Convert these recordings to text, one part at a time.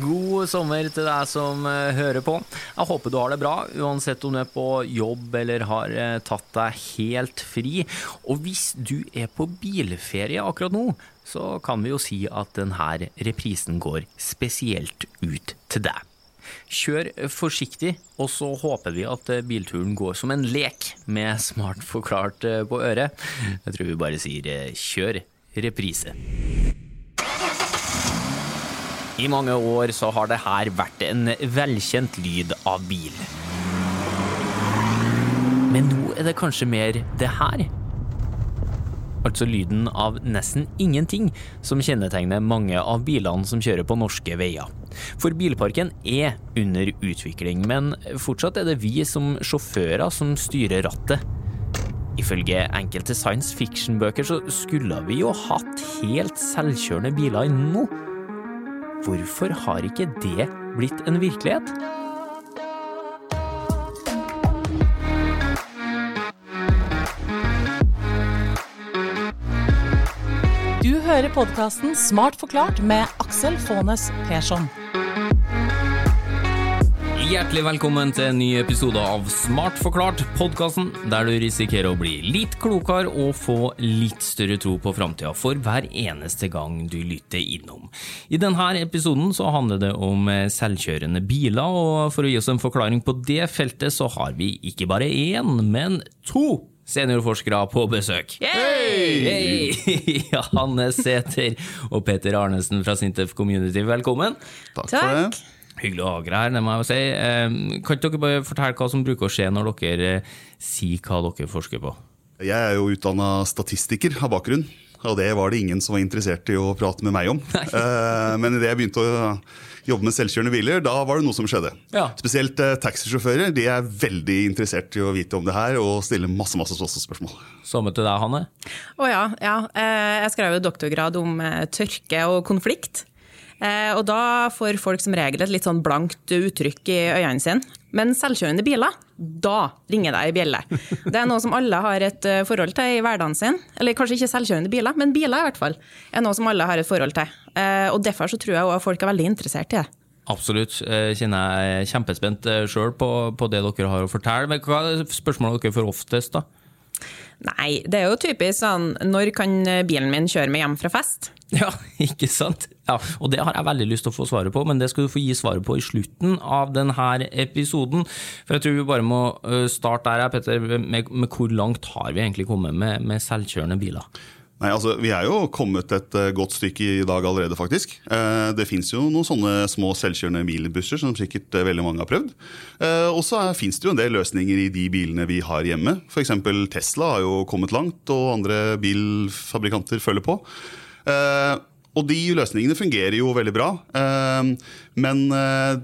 God sommer til deg som eh, hører på. Jeg håper du har det bra, uansett om du er på jobb eller har eh, tatt deg helt fri. Og hvis du er på bilferie akkurat nå, så kan vi jo si at denne reprisen går spesielt ut til deg. Kjør forsiktig, og så håper vi at eh, bilturen går som en lek med smart forklart på øret. Jeg tror vi bare sier kjør reprise. I mange år så har det her vært en velkjent lyd av bil. Men nå er det kanskje mer det her. Altså lyden av nesten ingenting som kjennetegner mange av bilene som kjører på norske veier. For bilparken er under utvikling, men fortsatt er det vi som sjåfører som styrer rattet. Ifølge enkelte science fiction-bøker så skulle vi jo hatt helt selvkjørende biler nå. Hvorfor har ikke det blitt en virkelighet? Du hører podkasten Smart forklart med Aksel Faanes Persson. Hjertelig velkommen til en ny episode av Smart forklart, podkasten der du risikerer å bli litt klokere og få litt større tro på framtida for hver eneste gang du lytter innom. I denne episoden så handler det om selvkjørende biler, og for å gi oss en forklaring på det feltet, så har vi ikke bare én, men to seniorforskere på besøk. Hey! Hey! Hanne Sæther og Peter Arnesen fra Sintef Community, velkommen. Takk, for det. Hyggelig å ha dere her, det må jeg jo si. Eh, kan ikke dere bare fortelle hva som bruker å skje når dere eh, sier hva dere forsker på? Jeg er jo utdanna statistiker av bakgrunn. Og det var det ingen som var interessert i å prate med meg om. Eh, men idet jeg begynte å jobbe med selvkjørende biler, da var det noe som skjedde. Ja. Spesielt taxisjåfører de er veldig interessert i å vite om det her og stille masse masse spørsmål. Samme til deg, Hanne. Å ja, ja. Jeg skrev jo doktorgrad om tørke og konflikt. Eh, og da får folk som regel et litt sånn blankt uttrykk i øynene sine. Men selvkjørende biler, da ringer det ei bjelle. Det er noe som alle har et eh, forhold til i hverdagen sin. Eller kanskje ikke selvkjørende biler, men biler i hvert fall. er noe som alle har et forhold til. Eh, og derfor så tror jeg også folk er veldig interessert i det. Absolutt. Jeg kjenner jeg er kjempespent sjøl på, på, det dere har å fortelle. Men hva er spørsmålet dere får oftest, da? Nei, det er jo typisk sånn Når kan bilen min kjøre meg hjem fra fest? Ja, ikke sant? Ja, og det har jeg veldig lyst til å få svaret på, men det skal du få gi svaret på i slutten av denne episoden. For jeg tror vi bare må starte der, Petter, med, med hvor langt har vi egentlig kommet med, med selvkjørende biler? Nei, altså, Vi er jo kommet et uh, godt stykke i dag allerede, faktisk. Uh, det fins jo noen sånne små selvkjørende bilbusser som sikkert veldig mange har prøvd. og så fins det jo en del løsninger i de bilene vi har hjemme. F.eks. Tesla har jo kommet langt, og andre bilfabrikanter følger på. Uh, og de løsningene fungerer jo veldig bra. Uh, men uh,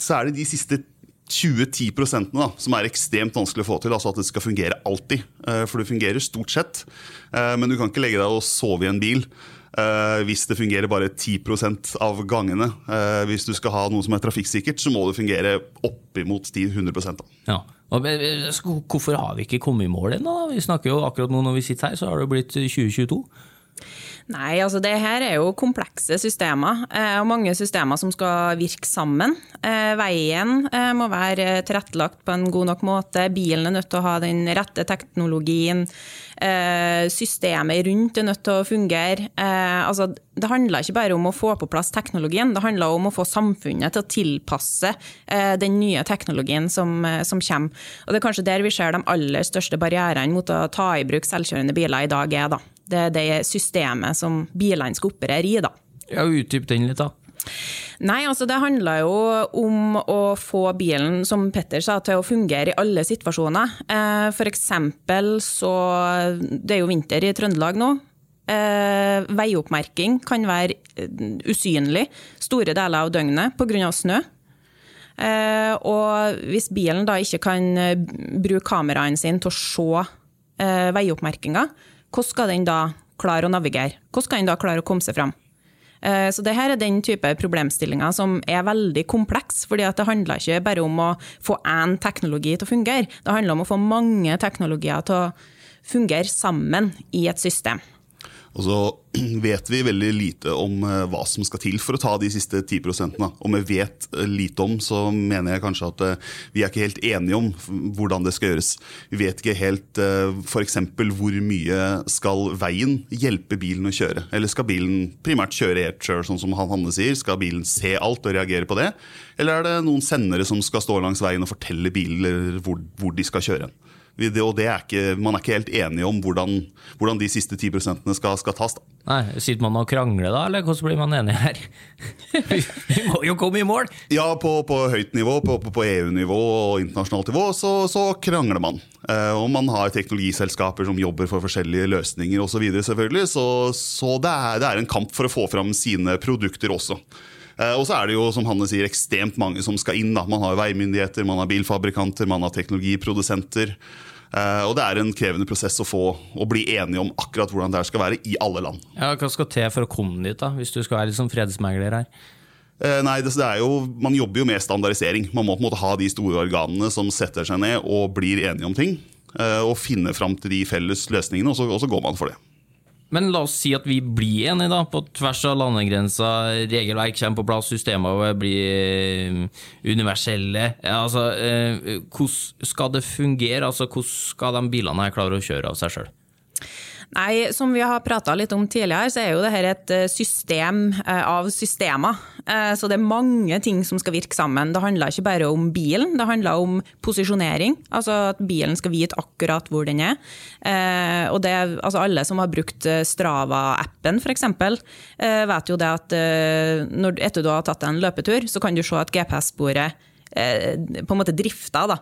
så er det de siste 20-10% da, som er ekstremt vanskelig å få til. altså At det skal fungere alltid. For det fungerer stort sett. Men du kan ikke legge deg og sove i en bil. Hvis det fungerer bare 10% av gangene. Hvis du skal ha noe som er trafikksikkert, så må det fungere oppimot 100 da. Ja. Hvorfor har vi ikke kommet i mål ennå? Vi snakker jo akkurat nå når vi sitter her, så har det blitt 2022. Nei, altså det her er jo komplekse systemer, eh, og mange systemer som skal virke sammen. Eh, veien eh, må være tilrettelagt på en god nok måte, bilen er nødt til å ha den rette teknologien. Systemet rundt er nødt til å fungere. Altså, det handler ikke bare om å få på plass teknologien, det handler om å få samfunnet til å tilpasse den nye teknologien som, som kommer. Og Det er kanskje der vi ser de aller største barrierene mot å ta i bruk selvkjørende biler i dag er. da. Det er det systemet som bilene skal operere i. da. Ja, Utdyp den litt, da. Nei, altså Det handler jo om å få bilen som Petter sa, til å fungere i alle situasjoner. Eh, eksempel så Det er jo vinter i Trøndelag nå. Eh, veioppmerking kan være eh, usynlig store deler av døgnet pga. snø. Og hvis bilen da ikke kan bruke kameraene sine til å se veioppmerkinga, hvordan skal den da klare å navigere? Hvordan skal den da klare å komme seg fram? Eh, så det her er den type problemstillinger som er veldig kompleks. fordi det handler ikke bare om å få én teknologi til å fungere, det handler om å få mange teknologier til å fungere sammen i et system. Og så vet vi veldig lite om eh, hva som skal til for å ta de siste 10 da. Om vi vet eh, lite om, så mener jeg kanskje at eh, vi er ikke helt enige om hvordan det skal gjøres. Vi vet ikke helt f.eks. hvor mye skal veien hjelpe bilen å kjøre. Eller skal bilen primært kjøre helt sjøl, sånn som Hanne sier? Skal bilen se alt og reagere på det? Eller er det noen sendere som skal stå langs veien og fortelle biler hvor, hvor de skal kjøre? Og det er ikke, Man er ikke helt enige om hvordan, hvordan de siste 10% skal, skal tas. Da. Nei, Sitter man og krangler da, eller hvordan blir man enig her? Vi må jo komme i mål! Ja, på, på høyt nivå, på, på EU-nivå og internasjonalt nivå, så, så krangler man. Eh, og man har teknologiselskaper som jobber for forskjellige løsninger osv. Så videre, selvfølgelig, så, så det, er, det er en kamp for å få fram sine produkter også. Eh, og så er det jo, som Hanne sier, ekstremt mange som skal inn. Da. Man har veimyndigheter, man har bilfabrikanter, man har teknologiprodusenter. Eh, og det er en krevende prosess å få å bli enige om akkurat hvordan det skal være i alle land. Ja, Hva skal til for å komme dit, da, hvis du skal være litt som fredsmegler her? Eh, nei, det, det jo, Man jobber jo med standardisering. Man må på en måte ha de store organene som setter seg ned og blir enige om ting. Og finne fram til de felles løsningene, og så, og så går man for det. Men la oss si at vi blir enige da, på tvers av landegrenser, regelverk kommer på plass, systemer blir eh, universelle. Altså, eh, hvordan skal det fungere? Altså, hvordan skal de bilene her klare å kjøre av seg sjøl? Nei, Som vi har prata litt om tidligere, så er jo dette et eh, system eh, av systemer. Eh, så det er mange ting som skal virke sammen. Det handler ikke bare om bilen, det handler om posisjonering. Altså at bilen skal vite akkurat hvor den er. Og det, altså alle som har brukt Strava-appen f.eks., vet jo det at når, etter du har tatt en løpetur, så kan du se at GPS-sporet på en måte drifter. da.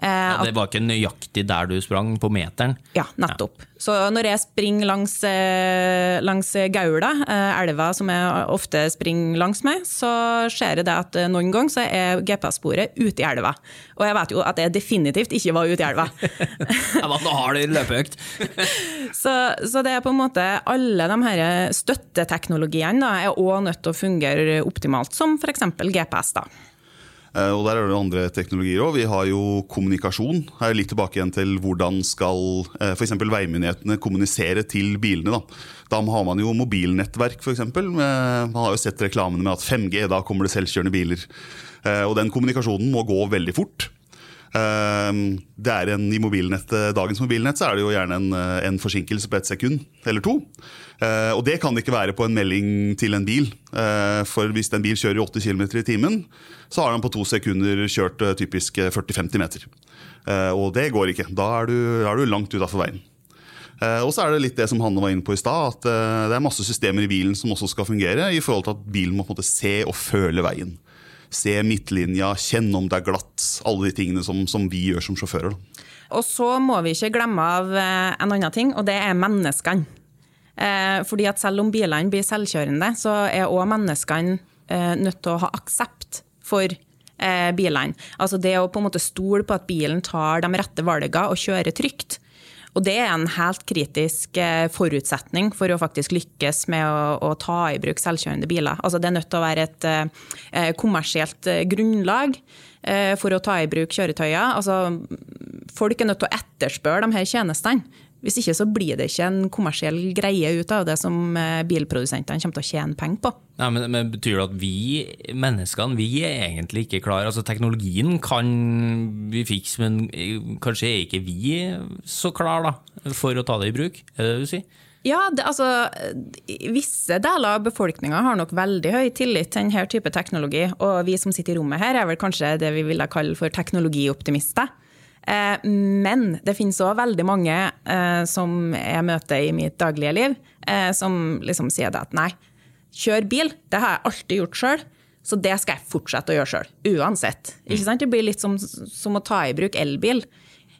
Ja, det var ikke nøyaktig der du sprang, på meteren? Ja, nettopp. Ja. Så når jeg springer langs, eh, langs Gaula, eh, elva som jeg ofte springer langs med, så ser jeg det at eh, noen ganger så er GPS-sporet ute i elva. Og jeg vet jo at jeg definitivt ikke var ute i elva. ja, men da har du løpeøkt. så, så, det er på en måte alle de her støtteteknologiene da, er òg nødt til å fungere optimalt, som f.eks. GPS. da. Eh, og Der er det andre teknologier òg. Vi har jo kommunikasjon. Her er litt tilbake igjen til hvordan skal eh, f.eks. veimyndighetene kommunisere til bilene. Da. da har man jo mobilnettverk, f.eks. Man har jo sett reklamene med at 5G, da kommer det selvkjørende biler. Eh, og den kommunikasjonen må gå veldig fort. Det er en, I dagens mobilnett så er det jo gjerne en, en forsinkelse på et sekund eller to. Og det kan det ikke være på en melding til en bil. For hvis en bil kjører 80 km i timen, så har han på to sekunder kjørt eh, typisk 40-50 meter. Eh, og det går ikke. Da er du, er du langt utafor veien. Eh, og så er det litt det som Hanne var inne på i stad, at det er masse systemer i bilen som også skal fungere, i forhold til at bilen må på en måte se og føle veien. Se midtlinja, kjenne om det er glatt. Alle de tingene som, som vi gjør som sjåfører. Og så må vi ikke glemme av en annen ting, og det er menneskene. Fordi at selv om bilene blir selvkjørende, så er òg menneskene nødt til å ha aksept for eh, bilene. Altså det å på en måte stole på at bilen tar de rette valgene og kjører trygt. Og det er en helt kritisk eh, forutsetning for å faktisk lykkes med å, å ta i bruk selvkjørende biler. Altså det er nødt til å være et eh, kommersielt eh, grunnlag eh, for å ta i bruk kjøretøyer. Altså, folk er nødt til å etterspørre de her tjenestene. Hvis ikke så blir det ikke en kommersiell greie ut av det som eh, bilprodusentene kommer til å tjene penger på. Nei, men, men, Betyr det at vi menneskene vi er egentlig ikke klare? Altså Teknologien kan vi fikse, men eh, kanskje er ikke vi så klare for å ta det i bruk? Er det det du sier? Ja, det, altså, Visse deler av befolkninga har nok veldig høy tillit til denne type teknologi. Og vi som sitter i rommet her, er vel kanskje det vi ville kalle for teknologioptimister. Eh, men det finnes òg veldig mange eh, som jeg møter i mitt daglige liv, eh, som liksom sier det at nei, kjør bil, det har jeg alltid gjort sjøl. Så det skal jeg fortsette å gjøre sjøl, uansett. Det blir litt som, som, å ta i bruk elbil.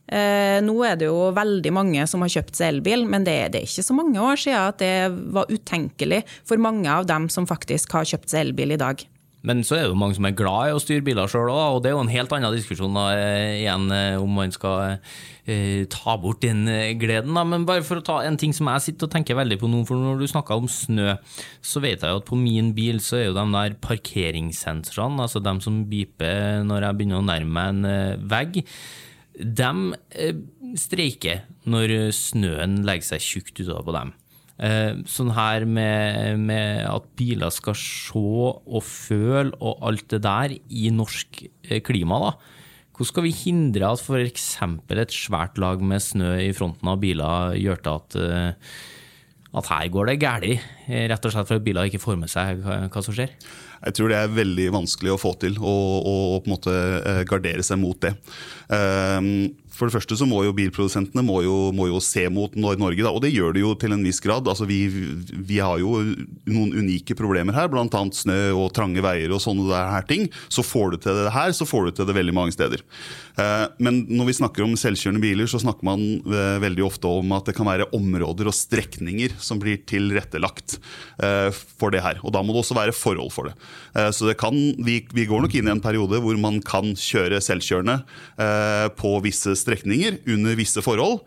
Eh, nå er det jo veldig mange som har kjøpt seg elbil, men det, det, er ikke så mange år siden at det var utenkelig for mange av dem som faktisk har kjøpt seg elbil i dag. Men så er det jo mange som er glad i å styre biler sjøl òg, og det er jo en helt annen diskusjon da, eh, igjen eh, om man skal eh, ta bort den eh, gleden. Da. Men bare for å ta en ting som jeg sitter og tenker veldig på nå, for når du snakker om snø, så vet jeg jo at på min bil så er jo de der parkeringssensorene, altså de som beeper når jeg begynner å nærme meg en vegg, de streiker når snøen legger seg tjukt utover på dem. Eh, sånn her med, med, at biler skal se og føle og alt det der i norsk eh, klima, da. Hvordan skal vi hindre at f.eks. et svært lag med snø i fronten av biler gjør til at, eh, at her går det galt, rett og slett fordi biler ikke får med seg hva som skjer? Jeg tror det er veldig vanskelig å få til, å på en måte gardere seg mot det. Um, for det første så må jo bilprodusentene må jo, må jo se mot Norge, da, og det gjør de jo til en viss grad. Altså vi, vi, har jo noen unike problemer her, bl.a. snø og trange veier og sånne der ting. Så får du til det her, så får du til det veldig mange steder. Eh, men når vi snakker om selvkjørende biler, så snakker man eh, veldig ofte om at det kan være områder og strekninger som blir tilrettelagt eh, for det her. Og da må det også være forhold for det. Så det kan, vi, vi går nok inn i en periode hvor man kan kjøre selvkjørende på visse strekninger under visse forhold.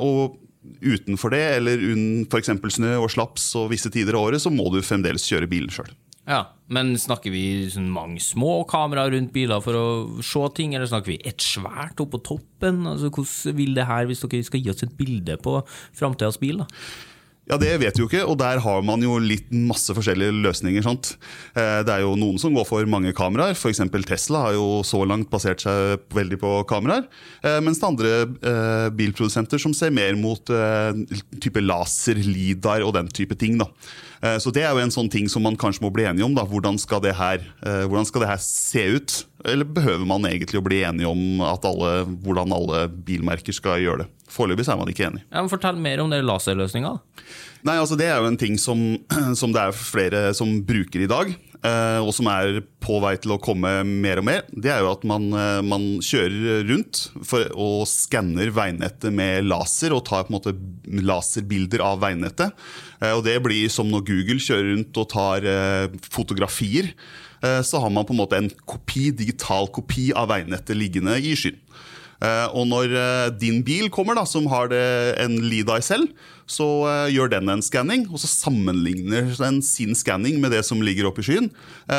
Og utenfor det, eller f.eks. snø og slaps og visse tider av året, så må du fremdeles kjøre bilen sjøl. Ja, Men snakker vi sånn mange små kameraer rundt biler for å se ting, eller snakker vi et svært oppå toppen? Altså, Hvordan vil det her, hvis dere skal gi oss et bilde på framtidas bil? da? Ja, Det vet vi jo ikke, og der har man jo litt masse forskjellige løsninger. sant? Eh, det er jo noen som går for mange kameraer, f.eks. Tesla har jo så langt basert seg veldig på kameraer. Eh, mens det er andre eh, bilprodusenter som ser mer mot type laser, lidar og den type ting. da. Så det er jo en sånn ting som man kanskje må bli enige om. da. Hvordan skal det her, skal det her se ut? Eller behøver man egentlig å bli enige om alle, hvordan alle bilmerker skal gjøre det? Foreløpig er man ikke enig. Ja, men fortell mer om det laserløsninga. Nei, altså Det er jo en ting som, som det er flere som bruker i dag. Eh, og som er på vei til å komme mer og mer. Det er jo at man, eh, man kjører rundt for, og skanner veinettet med laser og tar på en måte laserbilder av veinettet. Eh, og det blir som når Google kjører rundt og tar fotografier. Så har man på en måte en kopi, digital kopi av veinettet liggende i skyen. Eh, og når eh, din bil kommer, da, som har det, en LIDAI selv, så gjør den en skanning, og så sammenligner den sin skanning med det som ligger oppe i skyen.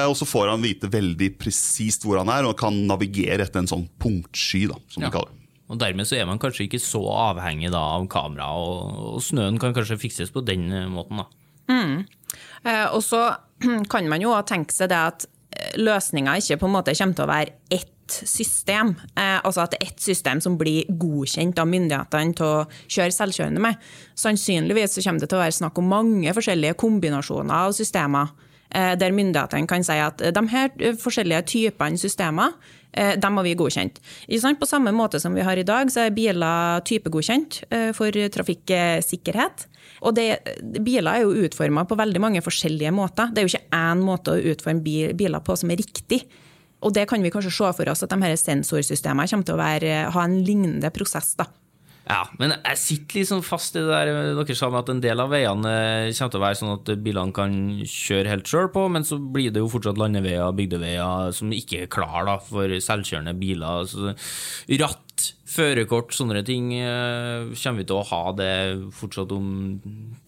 Og så får han vite veldig presist hvor han er, og kan navigere etter en sånn punktsky. da, som ja. vi kaller det. Og Dermed så er man kanskje ikke så avhengig da, av kamera, og, og, snøen kan kanskje fikses på den måten. da. Mm. Eh, og så kan man jo tenke seg det at løsninga ikke på en måte kommer til å være ett system. Eh, altså at det er ett system som blir godkjent av myndighetene til å kjøre selvkjørende med. Sannsynligvis så kommer det til å være snakk om mange forskjellige kombinasjoner av systemer. Eh, der myndighetene kan si at de her forskjellige typene systemer eh, har må vi godkjent. På samme måte som vi har i dag, så er biler typegodkjent eh, for trafikksikkerhet. Og det, biler er jo utforma på veldig mange forskjellige måter. Det er jo ikke én måte å utforme biler på som er riktig. Og det kan vi kanskje se for oss at de her sensorsystemene kommer til å være, ha en lignende prosess. da. Ja, men jeg sitter liksom fast i det der dere sa med at en del av veiene kommer til å være sånn at bilene kan kjøre helt sjøl på, men så blir det jo fortsatt landeveier og bygdeveier som ikke er klar da, for selvkjørende biler. Så ratt, førerkort, sånne ting. Eh, kommer vi til å ha det fortsatt om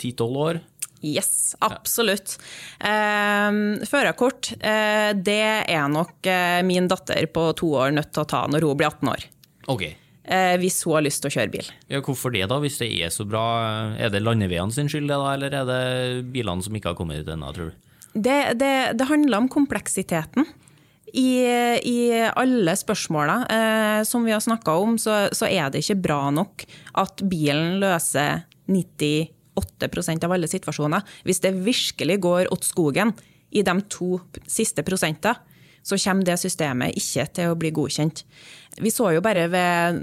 ti-tolv år? Yes, absolutt. Eh, førerkort, eh, det er nok eh, min datter på to år nødt til å ta når hun blir 18 år. Ok. Eh, hvis hun har lyst til å kjøre bil. Ja, hvorfor det, da? Hvis det er så bra, er det landeveiene sin skyld, det da, eller er det bilene som ikke har kommet dit ennå, tror du? Det, det, det, handler om kompleksiteten. I, i alle spørsmåla eh, som vi har snakka om, så, så er det ikke bra nok at bilen løser 90 8 av alle situasjoner. Hvis det virkelig går åt skogen i de to siste prosentene, så kommer det systemet ikke til å bli godkjent. Vi så jo bare ved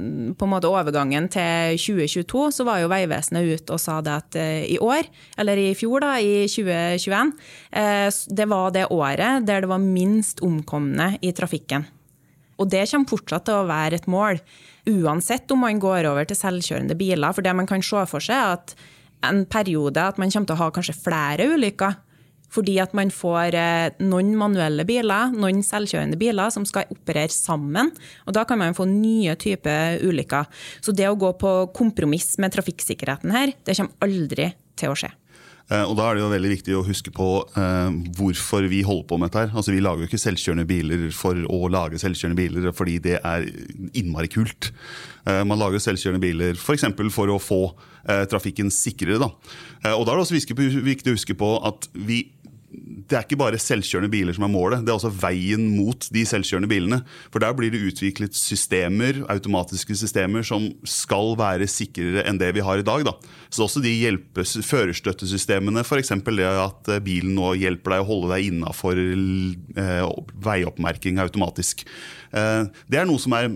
måte overgangen til 2022, så var jo Vegvesenet ute og sa det at eh, i år, eller i fjor, da, i 2021, eh, det var det året der det var minst omkomne i trafikken. Og det kommer fortsatt til å være et mål, uansett om man går over til selvkjørende biler. For det man kan se for seg, er at en periode at man kommer til å ha kanskje flere ulykker. Fordi at man får eh, noen manuelle biler, noen selvkjørende biler som skal operere sammen. Og da kan man få nye typer ulykker. Så det å gå på kompromiss med trafikksikkerheten her, det kommer aldri til å skje. Eh, og Da er det jo veldig viktig å huske på eh, hvorfor vi holder på med dette. her. Altså Vi lager jo ikke selvkjørende biler for å lage selvkjørende biler fordi det er innmari kult. Eh, man lager selvkjørende biler f.eks. For, for å få eh, trafikken sikrere. Da. Eh, og da er det også viktig å huske på at vi det er ikke bare selvkjørende biler som er målet, det er også veien mot de selvkjørende bilene. For der blir det utviklet systemer, automatiske systemer som skal være sikrere enn det vi har i dag. Da. Så også de hjelpes, førerstøttesystemene, f.eks. det at eh, bilen nå hjelper deg å holde deg innafor eh, veioppmerking automatisk. Eh, det er noe som er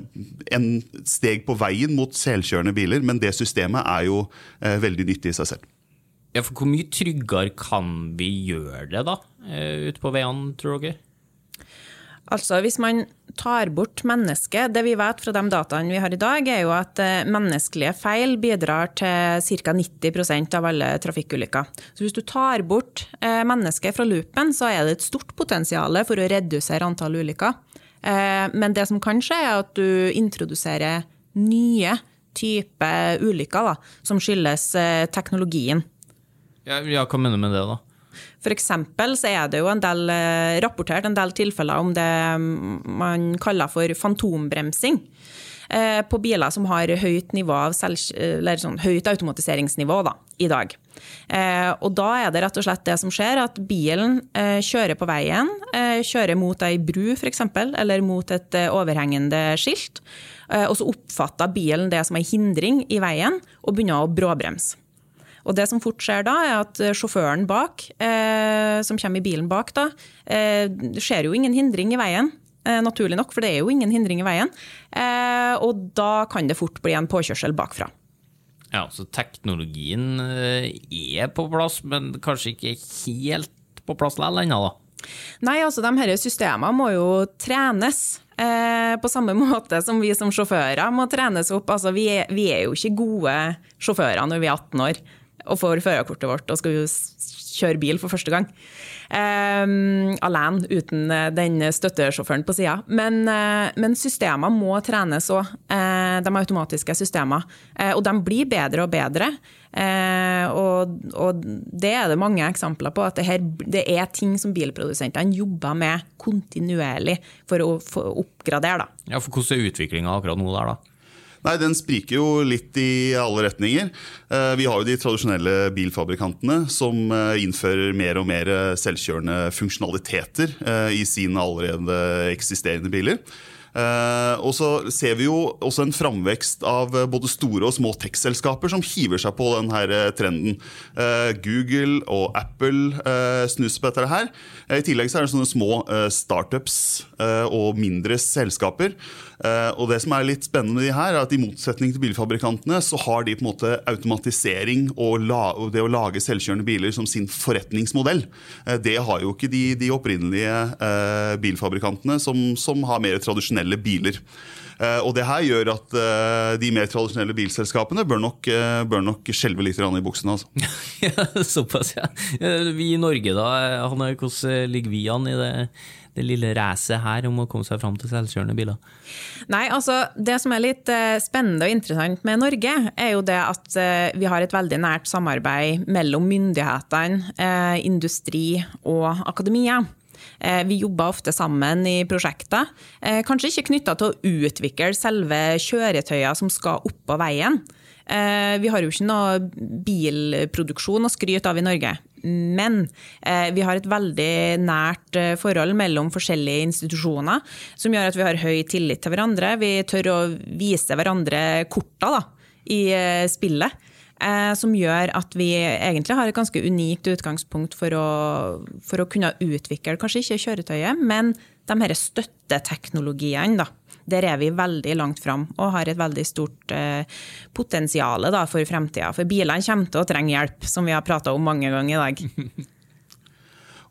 en steg på veien mot selvkjørende biler, men det systemet er jo eh, veldig nyttig i seg selv. Ja, for Hvor mye tryggere kan vi gjøre det da, eh, ute på veiene, tror dere? Altså, Hvis man tar bort mennesket Det vi vet fra de dataene vi har i dag, er jo at eh, menneskelige feil bidrar til ca. 90% av alle trafikkulykker. Så hvis du tar bort eh, mennesket fra loopen, så er det et stort potensial for å redusere antall ulykker. Men det som kan skje, er at du introduserer nye typer ulykker da, som skyldes teknologien. Ja, ja, Hva mener du med det, da? For eksempel så er det jo en del, eh, rapportert en del tilfeller om det man kaller for fantombremsing. Eh, på biler som har høyt, sånn, høyt automatiseringsnivå da, i dag. Eh, og da er det rett og slett det som skjer, at bilen kjører på veien. Kjører mot ei bru f.eks., eller mot et overhengende skilt. Og så oppfatter bilen det som ei hindring i veien, og begynner å bråbremse. Og det som fort skjer da, er at eh, sjåføren bak, eh, som kommer i bilen bak, da, eh, skjer jo ingen hindring i veien. Eh, naturlig nok, for det er jo ingen hindring i veien. Eh, og da kan det fort bli en påkjørsel bakfra. Ja, så teknologien eh, er på plass, men kanskje ikke helt på plass likevel ennå, da? Nei, altså de her systemene må jo trenes. Eh, på samme måte som vi som sjåfører må trenes opp. Altså, vi, er, vi er jo ikke gode sjåfører når vi er 18 år og får førerkortet vårt og skal kjøre bil for første gang. Um, alene, uten eh, den støttesjåføren på sida. Men, uh, men systemer må trenes òg, uh, de automatiske systemene. Uh, og de blir bedre og bedre. Og, og, det er det mange eksempler på, at det, her, det er ting som bilprodusentene jobber med kontinuerlig for å, for å oppgradere. Da. Ja, for Hvordan er utviklinga akkurat nå der, da? Nei, Den spriker jo litt i alle retninger. Eh, vi har jo de tradisjonelle bilfabrikantene som eh, innfører mer og mer selvkjørende funksjonaliteter eh, i sine allerede eksisterende biler. Uh, og så ser vi jo også en framvekst av både store og små tech-selskaper som hiver seg på denne trenden. Uh, Google og Apple uh, snuser på dette her. I tillegg så er det sånne små startups og mindre selskaper Eh, og det som er litt spennende med de her, er at i motsetning til bilfabrikantene, så har de på en måte automatisering og, det å lage selvkjørende biler som sin forretningsmodell. Eh, det har jo ikke de, de opprinnelige eh, bilfabrikantene som, som har mer tradisjonelle biler. Og det her gjør at de mer tradisjonelle bilselskapene bør nok, bør nok skjelve litt i buksene. Altså. ja, såpass, ja. Vi i Norge, da, hvordan ligger vi an i det? Det lille racet her om å komme seg fram til selvkjørende biler? Nei, altså Det som er litt uh, spennende og interessant med Norge, er jo det at uh, vi har et veldig nært samarbeid mellom myndighetene, uh, industri og akademia. Vi jobber ofte sammen i prosjekter. Kanskje ikke knytta til å utvikle selve kjøretøyene som skal opp på veien. Vi har jo ikke noe bilproduksjon å skryte av i Norge. Men eh, vi har et veldig nært eh, forhold mellom forskjellige institusjoner, som gjør at vi har høy tillit til hverandre. Vi tør å vise hverandre korta da, i eh, spillet. Som gjør at vi egentlig har et ganske unikt utgangspunkt for å, for å kunne utvikle kanskje ikke kjøretøyet, men de her støtteteknologiene. da der er vi veldig langt fram og har et veldig stort eh, potensial for fremtida. For bilene kommer til å trenge hjelp, som vi har prata om mange ganger i dag.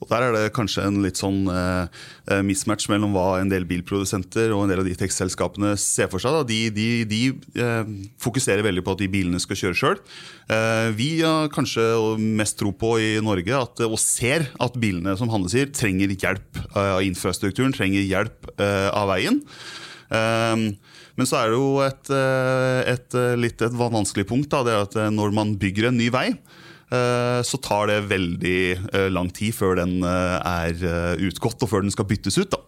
Og Der er det kanskje en litt sånn eh, eh, mismatch mellom hva en del bilprodusenter og en del av de tekstselskapene ser for seg. De, de, de eh, fokuserer veldig på at de bilene skal kjøre sjøl. Eh, vi har kanskje mest tro på i Norge at, og ser at bilene som Hanne sier, trenger hjelp av infrastrukturen, trenger hjelp eh, av veien. Ehm, men så er det jo et, eh, et, eh, litt et vanskelig punkt. Da, det er at eh, Når man bygger en ny vei, så tar det veldig lang tid før den er utgått og før den skal byttes ut. da.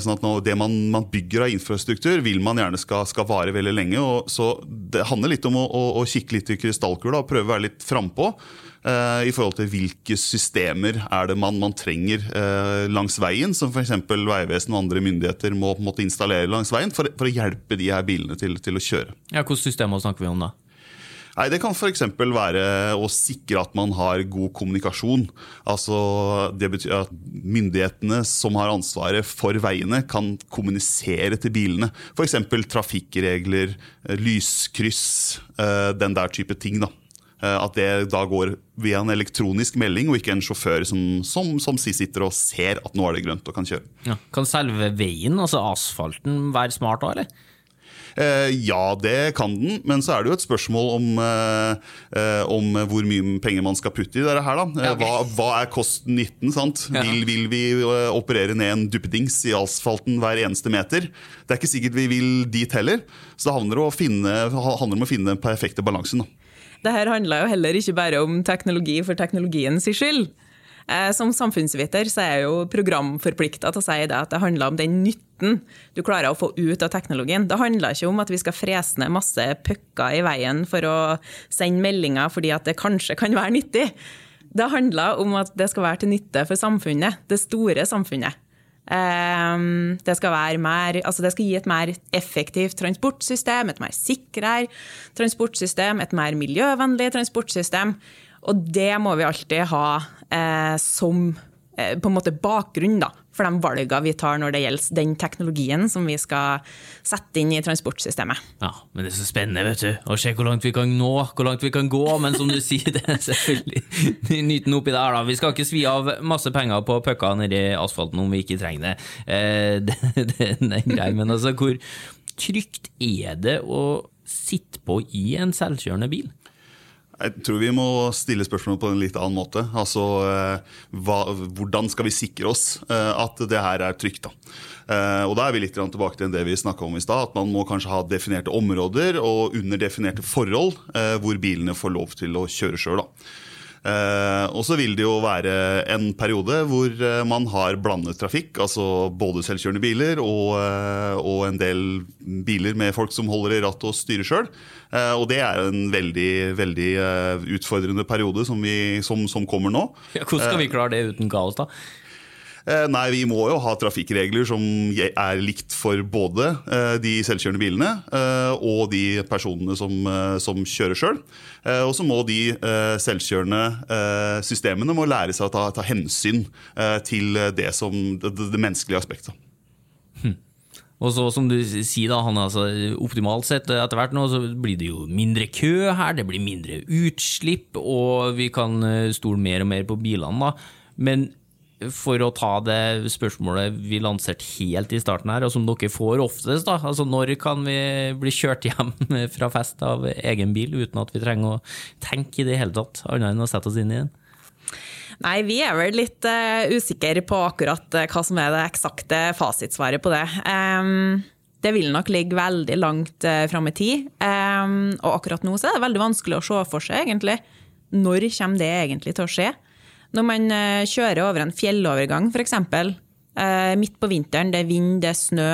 Sånn at Det man, man, bygger av infrastruktur, vil man gjerne skal, skal vare veldig lenge. så Det handler litt om å, å, å kikke litt i krystallkula og prøve å være litt frampå. Uh, i forhold til hvilke systemer er det man, man trenger uh, langs veien, som f.eks. Vegvesenet og andre myndigheter må på en måte installere langs veien for, for, å hjelpe de her bilene til, til å kjøre. Ja, Hvilke systemer snakker vi om da? Nei, Det kan f.eks. være å sikre at man har god kommunikasjon. Altså, Det betyr at myndighetene som har ansvaret for veiene, kan kommunisere til bilene. F.eks. trafikkregler, lyskryss, uh, den der type ting. da. Eh, at det da går via en elektronisk melding, og ikke en sjåfør som, som, som sitter og ser at nå er det grønt og kan kjøre. Ja. Kan selve veien, altså asfalten, være smart òg, eller? Eh, ja, det kan den, men så er det jo et spørsmål om, eh, eh om hvor mye penger man skal putte i dette. her. da. Okay. hva, hva, er kosten-nytten? sant? Ja. Vil, vil, vi eh, operere ned en duppedings i asfalten hver eneste meter? Det er ikke sikkert vi vil dit heller. Så det handler, finne, handler om å finne den perfekte balansen. da. Det her handler jo heller ikke bare om teknologi for teknologiens skyld. Eh, som samfunnsviter så er jeg jo programforplikta til å si det at det handler om den nytten du klarer å få ut av teknologien. Det handler ikke om at vi skal frese ned masse pucker i veien for å sende meldinger fordi at det kanskje kan være nyttig. Det handler om at det skal være til nytte for samfunnet, det store samfunnet. Ehm, det skal, mer, altså det skal, gi et mer effektivt transportsystem, et mer sikrere transportsystem, et mer miljøvennlig transportsystem. Og det må vi alltid ha eh, som eh, på en måte bakgrunn da, for de valgene vi tar når det gjelder den teknologien som vi skal sette inn i transportsystemet. Ja, men det er så spennende vet du, å se hvor langt vi kan nå, hvor langt vi kan gå. Men som du sier, det er selvfølgelig nyten oppi der. da. Vi skal ikke svi av masse penger på pucker nedi asfalten om vi ikke trenger det. Eh, det, det, det er greit, men altså, hvor trygt er det å sitte på i en selvkjørende bil? Jeg tror vi må stille spørsmålet på en litt annen måte. Altså, eh, hva, Hvordan skal vi sikre oss eh, at det her er trygt? da? Eh, og Da er vi litt tilbake til det vi snakka om i stad. At man må kanskje ha definerte områder og under definerte forhold hvor bilene får lov til å kjøre sjøl. Eh, og så vil det jo være en periode hvor eh, man har blandet trafikk. Altså både selvkjørende biler og, eh, og, en del biler med folk som holder i rattet og styrer sjøl. Eh, og det er en veldig, veldig utfordrende periode som, vi, som, som kommer nå. Ja, hvordan skal vi klare det uten kaos, da? Eh, nei, vi må jo ha trafikkregler som er likt for både eh, de selvkjørende bilene eh, og de personene som, som kjører sjøl. Og så må de selvkjørende systemene må lære seg å ta, ta hensyn til det, som, det, det menneskelige aspektet. Hm. Og så som du sier da, han altså, Optimalt sett etter hvert nå så blir det jo mindre kø her, det blir mindre utslipp, og vi kan stole mer og mer på bilene. da. Men for å ta det spørsmålet vi lanserte helt i starten her, og som dere får oftest, da. Altså når kan vi bli kjørt hjem fra fest av egen bil uten at vi trenger å tenke i det hele tatt, annet enn å sette oss inn i den? Nei, vi er vel litt uh, usikre på akkurat uh, hva som er det eksakte fasitsvaret på det. Um, det vil nok ligge veldig langt uh, fram i tid. Um, og akkurat nå så er det veldig vanskelig å se for seg, egentlig. Når kommer det egentlig til å skje? Når man eh, kjører over en fjellovergang, f.eks. Eh, midt på vinteren, det er vind, det er snø.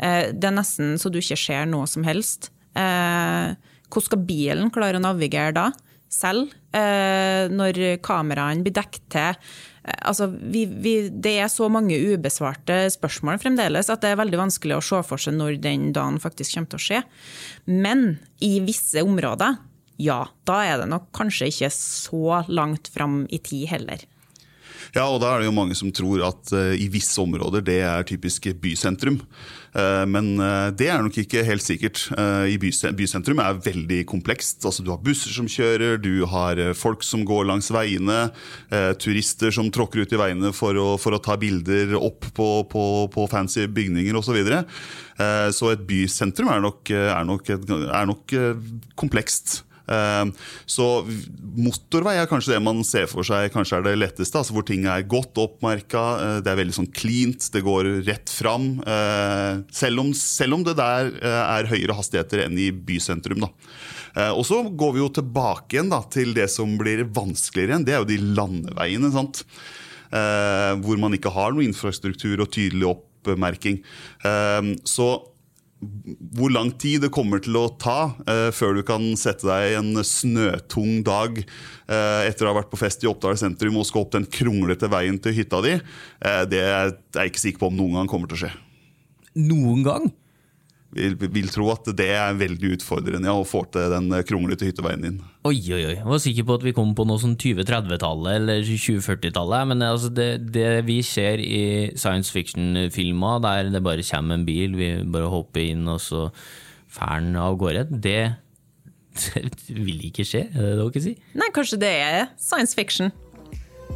Eh, det er nesten så du ikke ser noe som helst. Hvordan skal bilen klare å navigere da? Selv, når kameraene blir dekket til. Altså, vi, vi, det er så mange ubesvarte spørsmål fremdeles at det er veldig vanskelig å se for seg når den dagen faktisk kommer til å skje. Men i visse områder ja, da er det nok kanskje ikke så langt fram i tid heller. Ja, og da er det jo mange som tror at uh, i visse områder det er typisk bysentrum. Uh, men uh, det er nok ikke helt sikkert. I bysentrum er veldig komplekst. Altså, du har busser som kjører, du har folk som går langs veiene, turister som tråkker ut i veiene for å, for å ta bilder opp på, på, på fancy bygninger osv. Så, så et bysentrum er nok, er nok, er nok komplekst. Ehm, så motorvei er kanskje det man ser for seg kanskje er det letteste. Altså hvor ting er godt oppmerka, eh, det er veldig sånn cleant, det går rett fram. Eh, selv om, selv om det der eh, er høyere hastigheter enn i bysentrum. da. Eh, og så går vi jo tilbake igjen da, til det som blir vanskeligere igjen. Det er jo de landeveiene. sant? Eh, hvor man ikke har noe infrastruktur og tydelig oppmerking. Eh, så hvor lang tid det kommer til å ta eh, før du kan sette deg en snøtung dag eh, etter å ha vært på fest i Oppdal sentrum og skal opp den kronglete veien til hytta di, eh, det er jeg ikke sikker på om noen gang kommer til å skje. Noen gang? Vil, vil tro at det er veldig utfordrende ja, å få til den kronglete hytteveien din. Oi, oi, oi. Jeg var sikker på at vi kom på noe sånn 2030-tallet eller 2040-tallet. Men altså det, det, vi ser i science fiction-filmer der det bare kommer en bil, vi bare hopper inn og så fer den av gårde, det, det vil ikke skje, er det det dere sier? Nei, kanskje det er science fiction.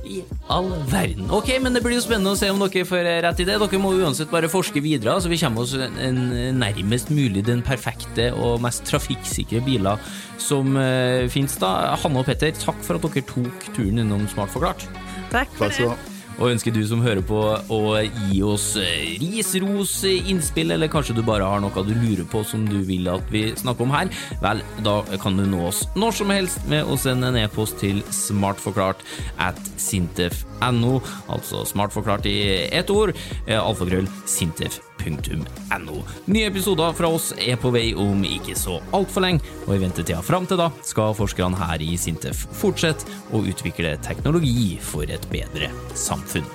I all verden. Ok, men det blir jo spennende å se om dere får rett i det. Dere må uansett bare forske videre, så vi kommer oss en, nærmest mulig den perfekte og mest trafikksikre biler som uh, finnes da. Hanne og Petter, takk for at dere tok turen innom Smart forklart. Takk for Takk skal du det. Og ønsker du som hører på å gi oss eh, ris, ros, eh, innspill, eller kanskje du bare har noe du lurer på som du vil at vi snakker om her, vel, da kan du nå oss når som helst med å sende en e-post til smartforklart at sintef.no, altså smartforklart i ett ord, alfagrøll alfagrøll sintef.no. Nye episoder fra oss er på vei om ikke så altfor lenge, og i ventetida fram til da skal forskerne her i Sintef fortsette å utvikle teknologi for et bedre samfunn.